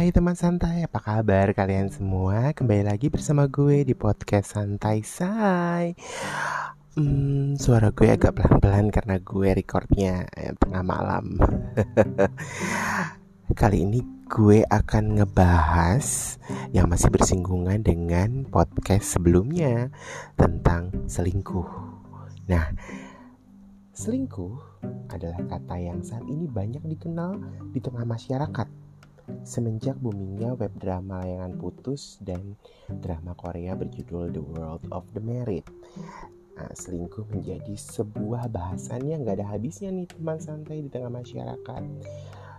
Hai teman santai, apa kabar kalian semua? Kembali lagi bersama gue di podcast Santai Say. Hmm, suara gue agak pelan-pelan karena gue recordnya eh, tengah malam. Kali ini gue akan ngebahas yang masih bersinggungan dengan podcast sebelumnya tentang selingkuh. Nah, selingkuh adalah kata yang saat ini banyak dikenal di tengah masyarakat Semenjak boomingnya web drama layangan putus dan drama Korea berjudul The World of the Married nah, Selingkuh menjadi sebuah bahasan yang gak ada habisnya nih teman santai di tengah masyarakat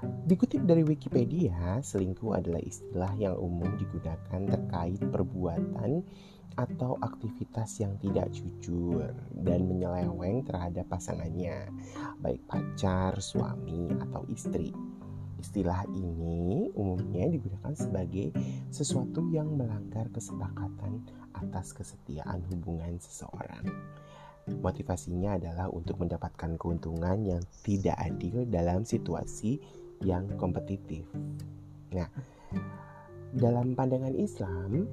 Dikutip dari Wikipedia, selingkuh adalah istilah yang umum digunakan terkait perbuatan atau aktivitas yang tidak jujur dan menyeleweng terhadap pasangannya, baik pacar, suami, atau istri. Istilah ini umumnya digunakan sebagai sesuatu yang melanggar kesepakatan atas kesetiaan hubungan seseorang. Motivasinya adalah untuk mendapatkan keuntungan yang tidak adil dalam situasi yang kompetitif. Nah, dalam pandangan Islam,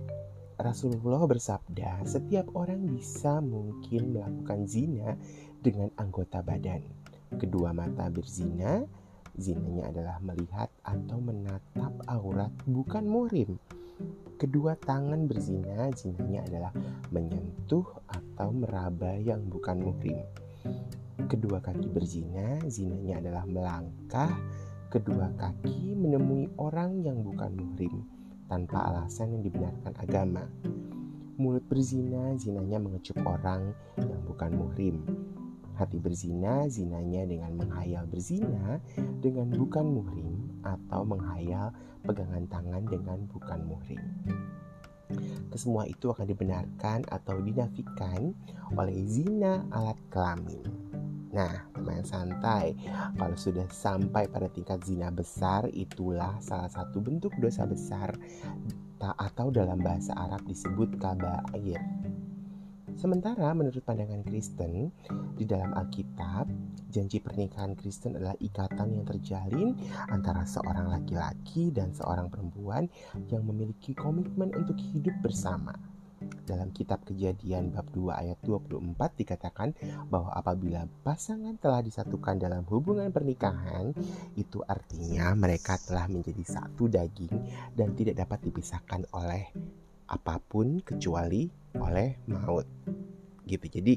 Rasulullah bersabda, setiap orang bisa mungkin melakukan zina dengan anggota badan. Kedua mata berzina, Zinanya adalah melihat atau menatap aurat bukan murim. Kedua tangan berzina, zinanya adalah menyentuh atau meraba yang bukan muhrim. Kedua kaki berzina, zinanya adalah melangkah kedua kaki menemui orang yang bukan muhrim tanpa alasan yang dibenarkan agama. Mulut berzina, zinanya mengecup orang yang bukan muhrim hati berzina, zinanya dengan menghayal berzina dengan bukan muhrim atau menghayal pegangan tangan dengan bukan muhrim. Kesemua itu akan dibenarkan atau dinafikan oleh zina alat kelamin. Nah, teman santai, kalau sudah sampai pada tingkat zina besar, itulah salah satu bentuk dosa besar atau dalam bahasa Arab disebut kabair. Sementara menurut pandangan Kristen, di dalam Alkitab, janji pernikahan Kristen adalah ikatan yang terjalin antara seorang laki-laki dan seorang perempuan yang memiliki komitmen untuk hidup bersama. Dalam kitab kejadian bab 2 ayat 24 dikatakan bahwa apabila pasangan telah disatukan dalam hubungan pernikahan, itu artinya mereka telah menjadi satu daging dan tidak dapat dipisahkan oleh apa pun kecuali oleh maut. Gitu. Jadi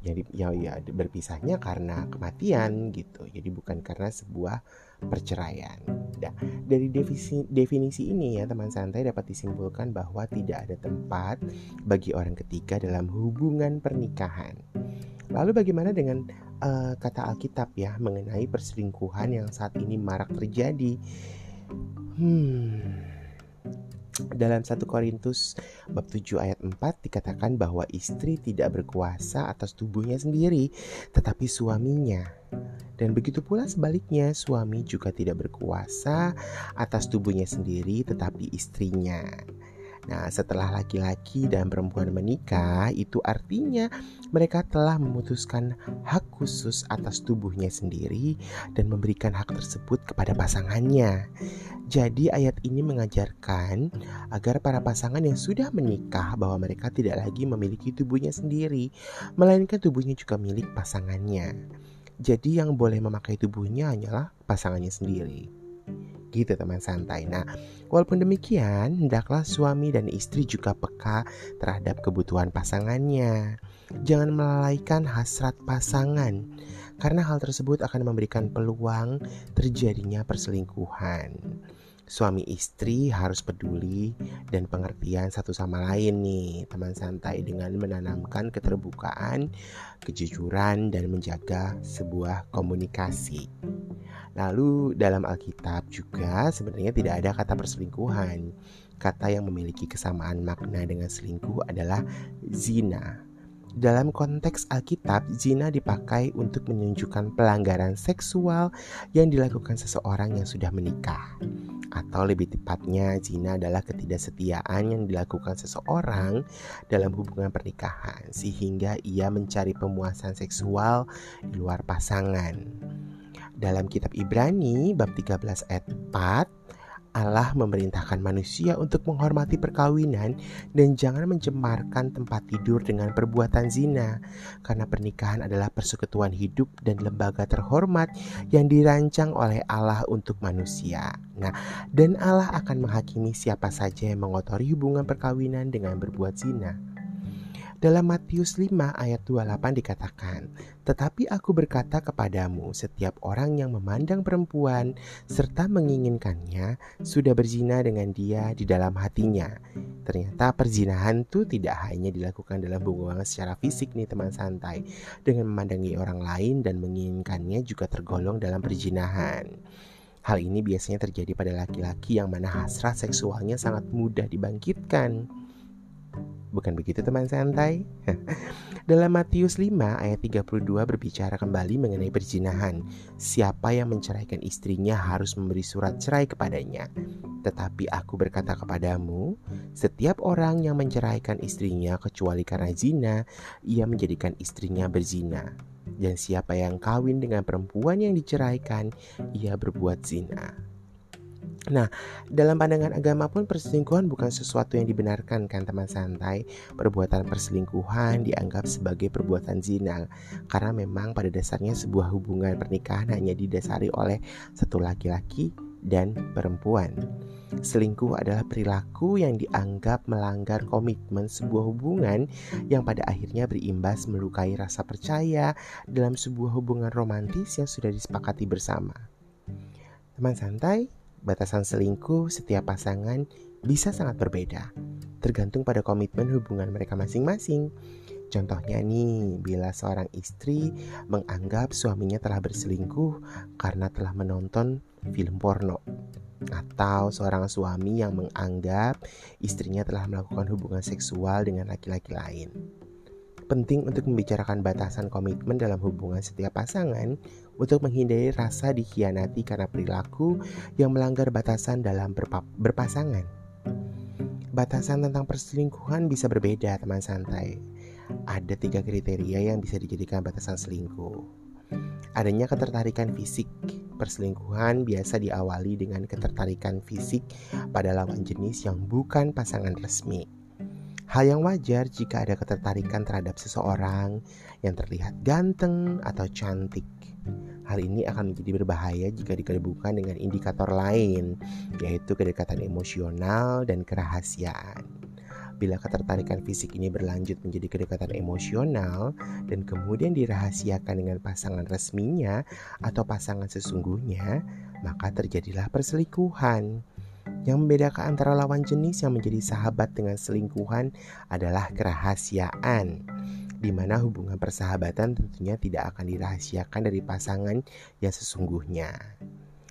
jadi ya, ya berpisahnya karena kematian gitu. Jadi bukan karena sebuah perceraian. Nah, dari definisi, definisi ini ya teman santai dapat disimpulkan bahwa tidak ada tempat bagi orang ketiga dalam hubungan pernikahan. Lalu bagaimana dengan uh, kata Alkitab ya mengenai perselingkuhan yang saat ini marak terjadi? Hmm dalam 1 Korintus bab 7 ayat 4 dikatakan bahwa istri tidak berkuasa atas tubuhnya sendiri tetapi suaminya. Dan begitu pula sebaliknya, suami juga tidak berkuasa atas tubuhnya sendiri tetapi istrinya. Nah, setelah laki-laki dan perempuan menikah, itu artinya mereka telah memutuskan hak khusus atas tubuhnya sendiri dan memberikan hak tersebut kepada pasangannya. Jadi, ayat ini mengajarkan agar para pasangan yang sudah menikah bahwa mereka tidak lagi memiliki tubuhnya sendiri, melainkan tubuhnya juga milik pasangannya. Jadi, yang boleh memakai tubuhnya hanyalah pasangannya sendiri gitu teman santai. Nah, walaupun demikian, hendaklah suami dan istri juga peka terhadap kebutuhan pasangannya. Jangan melalaikan hasrat pasangan, karena hal tersebut akan memberikan peluang terjadinya perselingkuhan. Suami istri harus peduli dan pengertian satu sama lain nih, teman santai dengan menanamkan keterbukaan, kejujuran dan menjaga sebuah komunikasi. Lalu dalam Alkitab juga sebenarnya tidak ada kata perselingkuhan. Kata yang memiliki kesamaan makna dengan selingkuh adalah zina. Dalam konteks Alkitab, zina dipakai untuk menunjukkan pelanggaran seksual yang dilakukan seseorang yang sudah menikah. Atau lebih tepatnya, zina adalah ketidaksetiaan yang dilakukan seseorang dalam hubungan pernikahan sehingga ia mencari pemuasan seksual di luar pasangan. Dalam kitab Ibrani bab 13 ayat 4 Allah memerintahkan manusia untuk menghormati perkawinan dan jangan mencemarkan tempat tidur dengan perbuatan zina, karena pernikahan adalah persekutuan hidup dan lembaga terhormat yang dirancang oleh Allah untuk manusia. Nah, dan Allah akan menghakimi siapa saja yang mengotori hubungan perkawinan dengan berbuat zina. Dalam Matius 5 ayat 28 dikatakan, Tetapi aku berkata kepadamu, setiap orang yang memandang perempuan serta menginginkannya sudah berzina dengan dia di dalam hatinya. Ternyata perzinahan itu tidak hanya dilakukan dalam hubungan secara fisik nih teman santai. Dengan memandangi orang lain dan menginginkannya juga tergolong dalam perzinahan. Hal ini biasanya terjadi pada laki-laki yang mana hasrat seksualnya sangat mudah dibangkitkan. Bukan begitu teman santai? Dalam Matius 5 ayat 32 berbicara kembali mengenai perzinahan. Siapa yang menceraikan istrinya harus memberi surat cerai kepadanya. Tetapi aku berkata kepadamu, setiap orang yang menceraikan istrinya kecuali karena zina, ia menjadikan istrinya berzina. Dan siapa yang kawin dengan perempuan yang diceraikan, ia berbuat zina. Nah, dalam pandangan agama pun perselingkuhan bukan sesuatu yang dibenarkan kan teman santai. Perbuatan perselingkuhan dianggap sebagai perbuatan zina karena memang pada dasarnya sebuah hubungan pernikahan hanya didasari oleh satu laki-laki dan perempuan. Selingkuh adalah perilaku yang dianggap melanggar komitmen sebuah hubungan yang pada akhirnya berimbas melukai rasa percaya dalam sebuah hubungan romantis yang sudah disepakati bersama. Teman santai, batasan selingkuh setiap pasangan bisa sangat berbeda, tergantung pada komitmen hubungan mereka masing-masing. Contohnya nih, bila seorang istri menganggap suaminya telah berselingkuh karena telah menonton film porno, atau seorang suami yang menganggap istrinya telah melakukan hubungan seksual dengan laki-laki lain penting untuk membicarakan batasan komitmen dalam hubungan setiap pasangan untuk menghindari rasa dikhianati karena perilaku yang melanggar batasan dalam berpasangan. Batasan tentang perselingkuhan bisa berbeda, teman santai. Ada tiga kriteria yang bisa dijadikan batasan selingkuh. Adanya ketertarikan fisik. Perselingkuhan biasa diawali dengan ketertarikan fisik pada lawan jenis yang bukan pasangan resmi. Hal yang wajar jika ada ketertarikan terhadap seseorang yang terlihat ganteng atau cantik. Hal ini akan menjadi berbahaya jika digabungkan dengan indikator lain, yaitu kedekatan emosional dan kerahasiaan. Bila ketertarikan fisik ini berlanjut menjadi kedekatan emosional dan kemudian dirahasiakan dengan pasangan resminya atau pasangan sesungguhnya, maka terjadilah perselingkuhan. Yang membedakan antara lawan jenis yang menjadi sahabat dengan selingkuhan adalah kerahasiaan, di mana hubungan persahabatan tentunya tidak akan dirahasiakan dari pasangan yang sesungguhnya.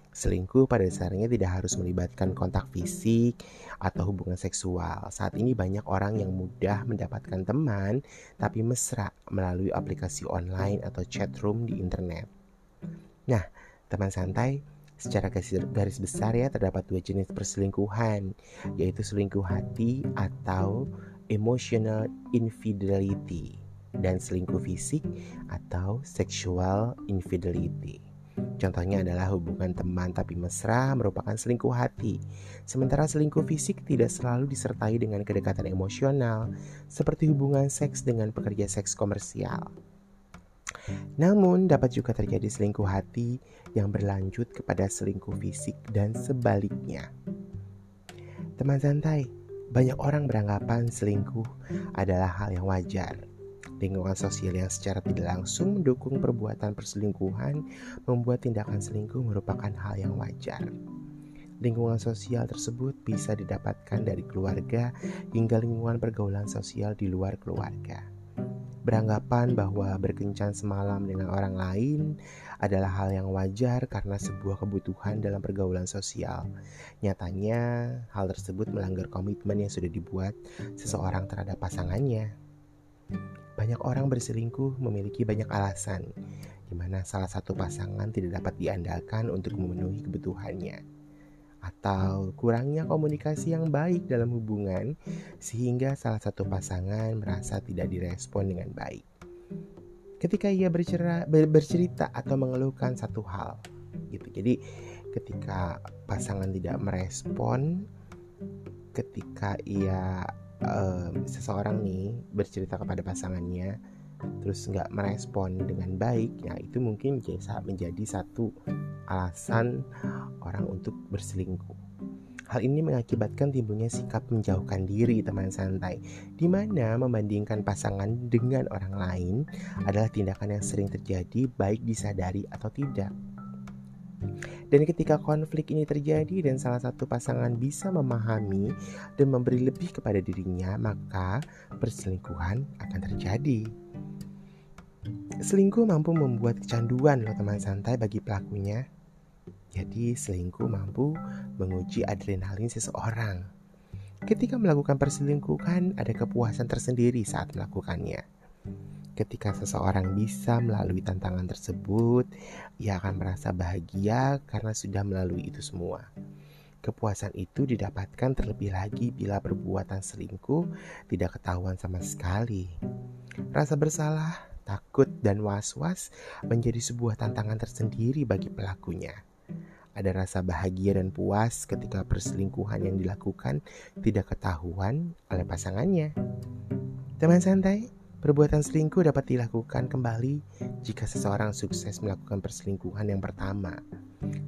Selingkuh pada dasarnya tidak harus melibatkan kontak fisik atau hubungan seksual. Saat ini banyak orang yang mudah mendapatkan teman tapi mesra melalui aplikasi online atau chat room di internet. Nah, teman santai, Secara garis besar ya terdapat dua jenis perselingkuhan yaitu selingkuh hati atau emotional infidelity dan selingkuh fisik atau sexual infidelity. Contohnya adalah hubungan teman tapi mesra merupakan selingkuh hati. Sementara selingkuh fisik tidak selalu disertai dengan kedekatan emosional, seperti hubungan seks dengan pekerja seks komersial. Namun dapat juga terjadi selingkuh hati yang berlanjut kepada selingkuh fisik dan sebaliknya. Teman santai, banyak orang beranggapan selingkuh adalah hal yang wajar. Lingkungan sosial yang secara tidak langsung mendukung perbuatan perselingkuhan membuat tindakan selingkuh merupakan hal yang wajar. Lingkungan sosial tersebut bisa didapatkan dari keluarga hingga lingkungan pergaulan sosial di luar keluarga beranggapan bahwa berkencan semalam dengan orang lain adalah hal yang wajar karena sebuah kebutuhan dalam pergaulan sosial. Nyatanya, hal tersebut melanggar komitmen yang sudah dibuat seseorang terhadap pasangannya. Banyak orang berselingkuh memiliki banyak alasan, di mana salah satu pasangan tidak dapat diandalkan untuk memenuhi kebutuhannya atau kurangnya komunikasi yang baik dalam hubungan sehingga salah satu pasangan merasa tidak direspon dengan baik. Ketika ia bercerita, bercerita atau mengeluhkan satu hal gitu. Jadi ketika pasangan tidak merespon ketika ia um, seseorang nih bercerita kepada pasangannya terus nggak merespon dengan baik ya itu mungkin menjadi, menjadi satu alasan orang untuk berselingkuh Hal ini mengakibatkan timbulnya sikap menjauhkan diri teman santai, di mana membandingkan pasangan dengan orang lain adalah tindakan yang sering terjadi baik disadari atau tidak. Dan ketika konflik ini terjadi dan salah satu pasangan bisa memahami dan memberi lebih kepada dirinya, maka perselingkuhan akan terjadi. Selingkuh mampu membuat kecanduan loh teman santai bagi pelakunya. Jadi selingkuh mampu menguji adrenalin seseorang. Ketika melakukan perselingkuhan, ada kepuasan tersendiri saat melakukannya. Ketika seseorang bisa melalui tantangan tersebut, ia akan merasa bahagia karena sudah melalui itu semua. Kepuasan itu didapatkan terlebih lagi bila perbuatan selingkuh tidak ketahuan sama sekali. Rasa bersalah, takut, dan was-was menjadi sebuah tantangan tersendiri bagi pelakunya. Ada rasa bahagia dan puas ketika perselingkuhan yang dilakukan tidak ketahuan oleh pasangannya. Teman santai, perbuatan selingkuh dapat dilakukan kembali jika seseorang sukses melakukan perselingkuhan yang pertama.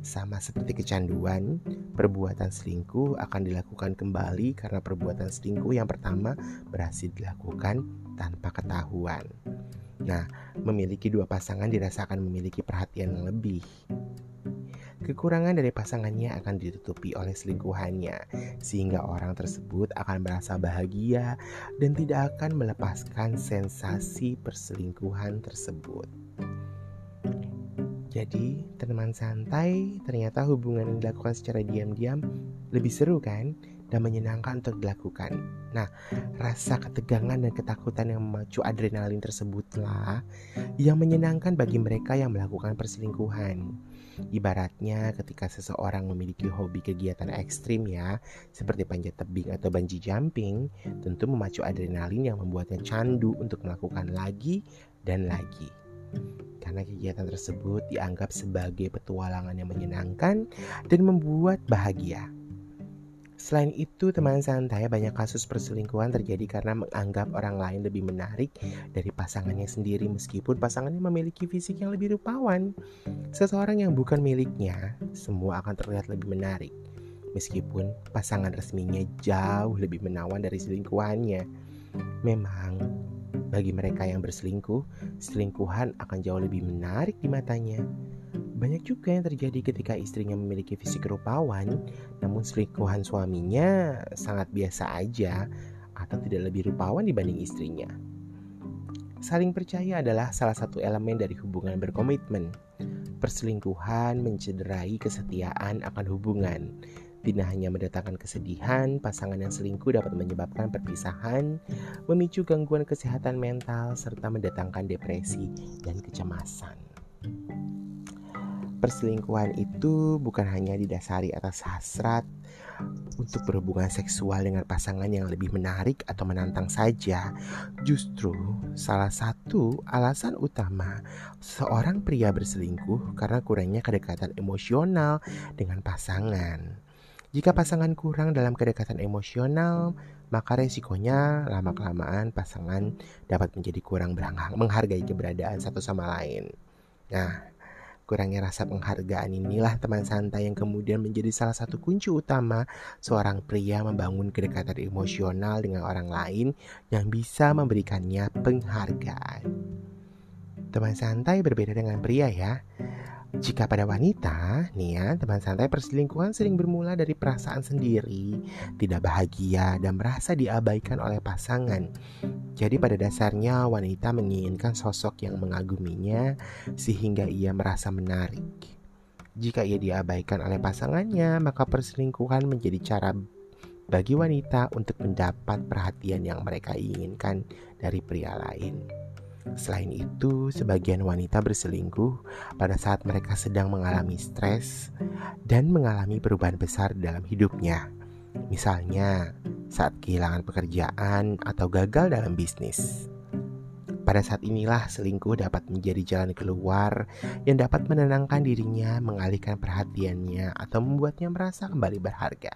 Sama seperti kecanduan, perbuatan selingkuh akan dilakukan kembali karena perbuatan selingkuh yang pertama berhasil dilakukan tanpa ketahuan. Nah, memiliki dua pasangan dirasakan memiliki perhatian yang lebih. Kekurangan dari pasangannya akan ditutupi oleh selingkuhannya, sehingga orang tersebut akan merasa bahagia dan tidak akan melepaskan sensasi perselingkuhan tersebut. Jadi, teman santai, ternyata hubungan yang dilakukan secara diam-diam lebih seru kan? Dan menyenangkan untuk dilakukan. Nah, rasa ketegangan dan ketakutan yang memacu adrenalin tersebutlah yang menyenangkan bagi mereka yang melakukan perselingkuhan. Ibaratnya ketika seseorang memiliki hobi kegiatan ekstrim ya, seperti panjat tebing atau bungee jumping, tentu memacu adrenalin yang membuatnya candu untuk melakukan lagi dan lagi. Karena kegiatan tersebut dianggap sebagai petualangan yang menyenangkan dan membuat bahagia. Selain itu, teman santai banyak kasus perselingkuhan terjadi karena menganggap orang lain lebih menarik dari pasangannya sendiri meskipun pasangannya memiliki fisik yang lebih rupawan. Seseorang yang bukan miliknya, semua akan terlihat lebih menarik. Meskipun pasangan resminya jauh lebih menawan dari selingkuhannya. Memang, bagi mereka yang berselingkuh, selingkuhan akan jauh lebih menarik di matanya. Banyak juga yang terjadi ketika istrinya memiliki fisik rupawan, namun selingkuhan suaminya sangat biasa aja atau tidak lebih rupawan dibanding istrinya. Saling percaya adalah salah satu elemen dari hubungan berkomitmen. Perselingkuhan mencederai kesetiaan akan hubungan. Tidak hanya mendatangkan kesedihan, pasangan yang selingkuh dapat menyebabkan perpisahan, memicu gangguan kesehatan mental, serta mendatangkan depresi dan kecemasan. Perselingkuhan itu bukan hanya didasari atas hasrat untuk berhubungan seksual dengan pasangan yang lebih menarik atau menantang saja. Justru salah satu alasan utama seorang pria berselingkuh karena kurangnya kedekatan emosional dengan pasangan. Jika pasangan kurang dalam kedekatan emosional, maka resikonya lama-kelamaan pasangan dapat menjadi kurang menghargai keberadaan satu sama lain. Nah, Kurangnya rasa penghargaan inilah teman santai yang kemudian menjadi salah satu kunci utama seorang pria membangun kedekatan emosional dengan orang lain yang bisa memberikannya penghargaan. Teman santai berbeda dengan pria ya. Jika pada wanita, nih ya, teman santai perselingkuhan sering bermula dari perasaan sendiri, tidak bahagia, dan merasa diabaikan oleh pasangan. Jadi pada dasarnya wanita menginginkan sosok yang mengaguminya sehingga ia merasa menarik. Jika ia diabaikan oleh pasangannya, maka perselingkuhan menjadi cara bagi wanita untuk mendapat perhatian yang mereka inginkan dari pria lain. Selain itu, sebagian wanita berselingkuh pada saat mereka sedang mengalami stres dan mengalami perubahan besar dalam hidupnya. Misalnya, saat kehilangan pekerjaan atau gagal dalam bisnis. Pada saat inilah selingkuh dapat menjadi jalan keluar yang dapat menenangkan dirinya, mengalihkan perhatiannya, atau membuatnya merasa kembali berharga.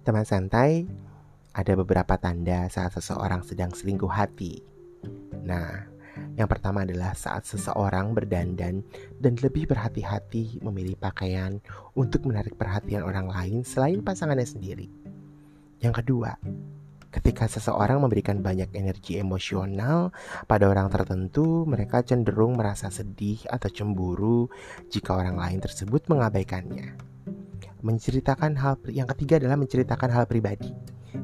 Teman santai, ada beberapa tanda saat seseorang sedang selingkuh hati. Nah, yang pertama adalah saat seseorang berdandan dan lebih berhati-hati memilih pakaian untuk menarik perhatian orang lain selain pasangannya sendiri. Yang kedua, Ketika seseorang memberikan banyak energi emosional pada orang tertentu, mereka cenderung merasa sedih atau cemburu jika orang lain tersebut mengabaikannya. Menceritakan hal yang ketiga adalah menceritakan hal pribadi,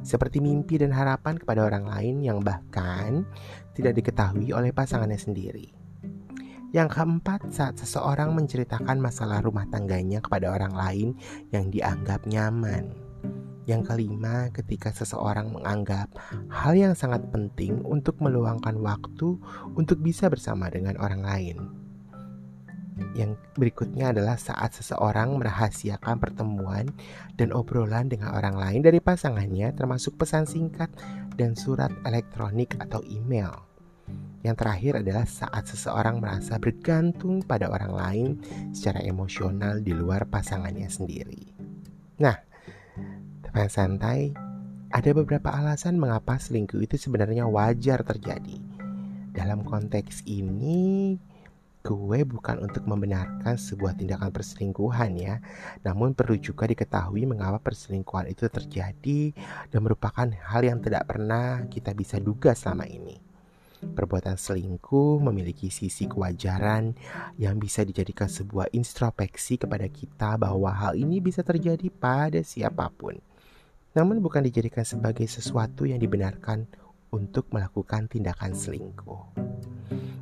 seperti mimpi dan harapan kepada orang lain yang bahkan tidak diketahui oleh pasangannya sendiri. Yang keempat, saat seseorang menceritakan masalah rumah tangganya kepada orang lain yang dianggap nyaman. Yang kelima, ketika seseorang menganggap hal yang sangat penting untuk meluangkan waktu untuk bisa bersama dengan orang lain. Yang berikutnya adalah saat seseorang merahasiakan pertemuan dan obrolan dengan orang lain dari pasangannya, termasuk pesan singkat dan surat elektronik atau email. Yang terakhir adalah saat seseorang merasa bergantung pada orang lain secara emosional di luar pasangannya sendiri. Nah, Teman santai, ada beberapa alasan mengapa selingkuh itu sebenarnya wajar terjadi. Dalam konteks ini, gue bukan untuk membenarkan sebuah tindakan perselingkuhan ya, namun perlu juga diketahui mengapa perselingkuhan itu terjadi dan merupakan hal yang tidak pernah kita bisa duga selama ini. Perbuatan selingkuh memiliki sisi kewajaran yang bisa dijadikan sebuah introspeksi kepada kita bahwa hal ini bisa terjadi pada siapa pun namun bukan dijadikan sebagai sesuatu yang dibenarkan untuk melakukan tindakan selingkuh.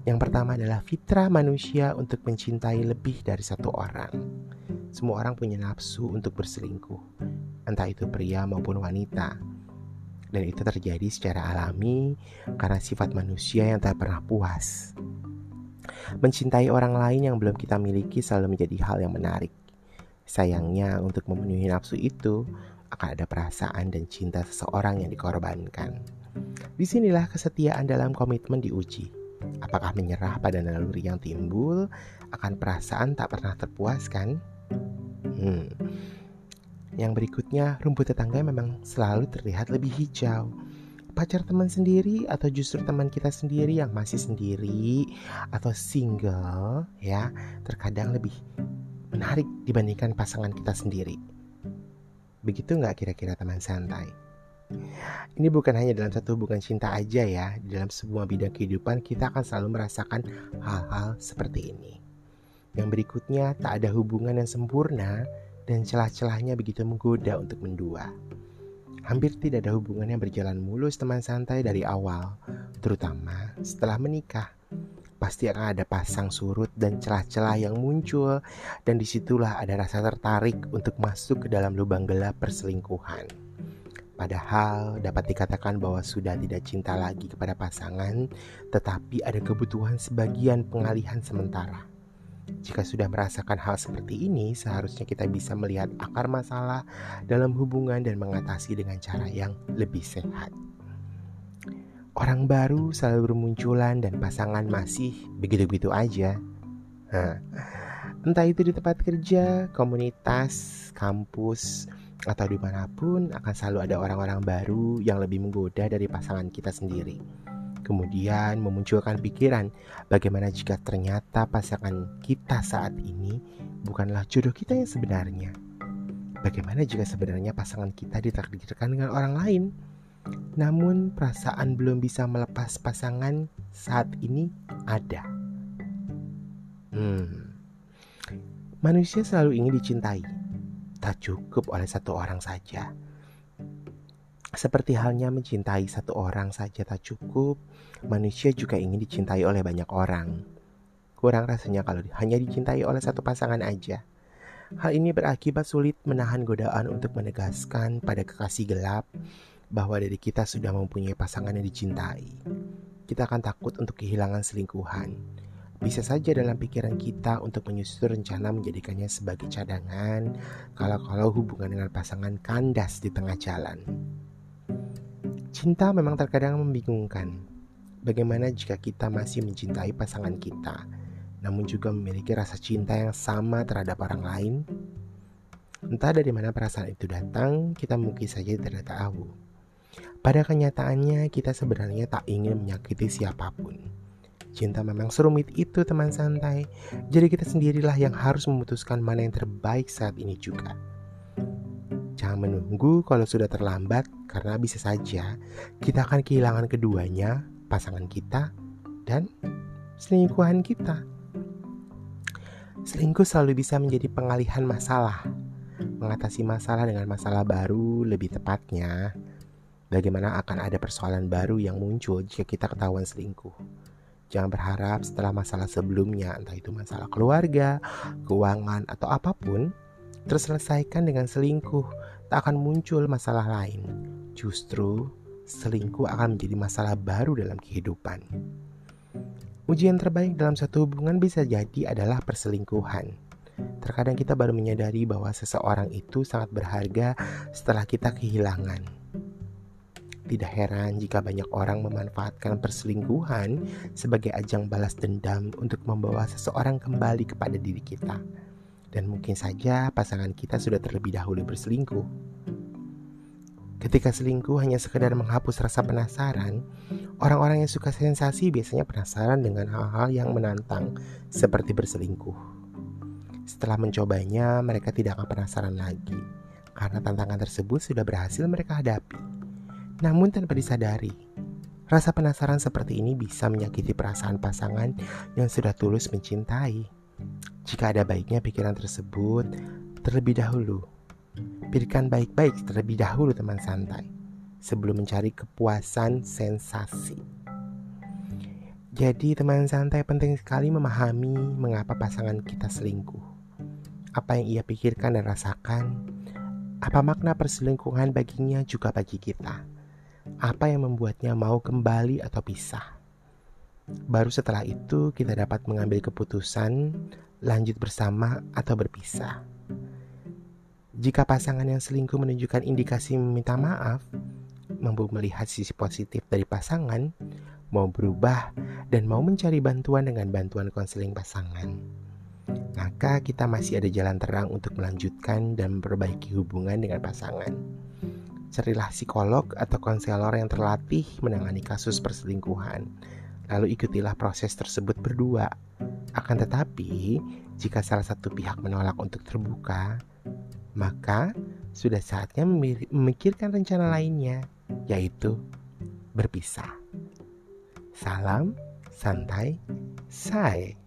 Yang pertama adalah fitrah manusia untuk mencintai lebih dari satu orang. Semua orang punya nafsu untuk berselingkuh, entah itu pria maupun wanita. Dan itu terjadi secara alami karena sifat manusia yang tak pernah puas. Mencintai orang lain yang belum kita miliki selalu menjadi hal yang menarik. Sayangnya, untuk memenuhi nafsu itu, akan ada perasaan dan cinta seseorang yang dikorbankan. Di sinilah kesetiaan dalam komitmen diuji. Apakah menyerah pada naluri yang timbul akan perasaan tak pernah terpuaskan? Hmm. Yang berikutnya, rumput tetangga memang selalu terlihat lebih hijau. Pacar teman sendiri atau justru teman kita sendiri yang masih sendiri atau single ya, terkadang lebih menarik dibandingkan pasangan kita sendiri. Begitu nggak kira-kira teman santai? Ini bukan hanya dalam satu hubungan cinta aja ya, dalam semua bidang kehidupan kita akan selalu merasakan hal-hal seperti ini. Yang berikutnya, tak ada hubungan yang sempurna dan celah-celahnya begitu menggoda untuk mendua. Hampir tidak ada hubungan yang berjalan mulus teman santai dari awal, terutama setelah menikah pasti akan ada pasang surut dan celah-celah yang muncul dan di situlah ada rasa tertarik untuk masuk ke dalam lubang gelap perselingkuhan. Padahal dapat dikatakan bahwa sudah tidak cinta lagi kepada pasangan, tetapi ada kebutuhan sebagian pengalihan sementara. Jika sudah merasakan hal seperti ini, seharusnya kita bisa melihat akar masalah dalam hubungan dan mengatasi dengan cara yang lebih sehat. Orang baru selalu bermunculan dan pasangan masih begitu-begitu aja. Entah itu di tempat kerja, komunitas, kampus, atau di mana pun akan selalu ada orang-orang baru yang lebih menggoda dari pasangan kita sendiri. Kemudian memunculkan pikiran bagaimana jika ternyata pasangan kita saat ini bukanlah jodoh kita yang sebenarnya. Bagaimana jika sebenarnya pasangan kita ditakdirkan dengan orang lain? Namun perasaan belum bisa melepas pasangan saat ini ada. Hmm. Manusia selalu ingin dicintai. Tak cukup oleh satu orang saja. Seperti halnya mencintai satu orang saja tak cukup, manusia juga ingin dicintai oleh banyak orang. Kurang rasanya kalau hanya dicintai oleh satu pasangan aja. Hal ini berakibat sulit menahan godaan untuk menegaskan pada kekasih gelap bahwa diri kita sudah mempunyai pasangan yang dicintai. Kita akan takut untuk kehilangan selingkuhan. Bisa saja dalam pikiran kita untuk menyusun rencana menjadikannya sebagai cadangan kalau-kalau hubungan dengan pasangan kandas di tengah jalan. Cinta memang terkadang membingungkan. bagaimana jika kita masih mencintai pasangan kita, namun juga memiliki rasa cinta yang sama terhadap orang lain? Entah dari mana perasaan itu datang, kita mungkin saja tidak tahu. Pada kenyataannya, kita sebenarnya tak ingin menyakiti siapa pun. Cinta memang serumit itu teman santai, jadi kita sendirilah yang harus memutuskan mana yang terbaik saat ini juga. Jangan menunggu kalau sudah terlambat, karena bisa saja kita akan kehilangan keduanya, pasangan kita, dan selingkuhan kita. Selingkuh selalu bisa menjadi pengalihan masalah, mengatasi masalah dengan masalah baru lebih tepatnya. Bagaimana akan ada persoalan baru yang muncul jika kita ketahuan selingkuh. Jangan berharap setelah masalah sebelumnya, entah itu masalah keluarga, keuangan, atau apa pun, terselesaikan dengan selingkuh. Tak akan muncul masalah lain. Justru, selingkuh akan menjadi masalah baru dalam kehidupan. Ujian terbaik dalam satu hubungan bisa jadi adalah perselingkuhan. Terkadang kita baru menyadari bahwa seseorang itu sangat berharga setelah kita kehilangan. Tidak heran jika banyak orang memanfaatkan perselingkuhan sebagai ajang balas dendam untuk membawa seseorang kembali kepada diri kita. Dan mungkin saja pasangan kita sudah terlebih dahulu berselingkuh. Ketika selingkuh hanya sekedar menghapus rasa penasaran, orang-orang yang suka sensasi biasanya penasaran dengan hal-hal yang menantang, seperti berselingkuh. Setelah mencobanya, mereka tidak akan penasaran lagi karena tantangan tersebut sudah berhasil mereka hadapi. Namun tanpa disadari, rasa penasaran seperti ini bisa menyakiti perasaan pasangan yang sudah tulus mencintai. Jika ada baiknya pikiran tersebut terlebih dahulu. Pikirkan baik-baik terlebih dahulu teman santai sebelum mencari kepuasan sensasi. Jadi teman santai penting sekali memahami mengapa pasangan kita selingkuh apa yang ia pikirkan dan rasakan, apa makna perselingkuhan baginya juga bagi kita, apa yang membuatnya mau kembali atau pisah. Baru setelah itu kita dapat mengambil keputusan lanjut bersama atau berpisah. Jika pasangan yang selingkuh menunjukkan indikasi meminta maaf, mampu melihat sisi positif dari pasangan, mau berubah, dan mau mencari bantuan dengan bantuan konseling pasangan maka kita masih ada jalan terang untuk melanjutkan dan memperbaiki hubungan dengan pasangan. Carilah psikolog atau konselor yang terlatih menangani kasus perselingkuhan. Lalu ikutilah proses tersebut berdua. Akan tetapi, jika salah satu pihak menolak untuk terbuka, maka sudah saatnya memikirkan rencana lainnya, yaitu berpisah. Salam santai, say.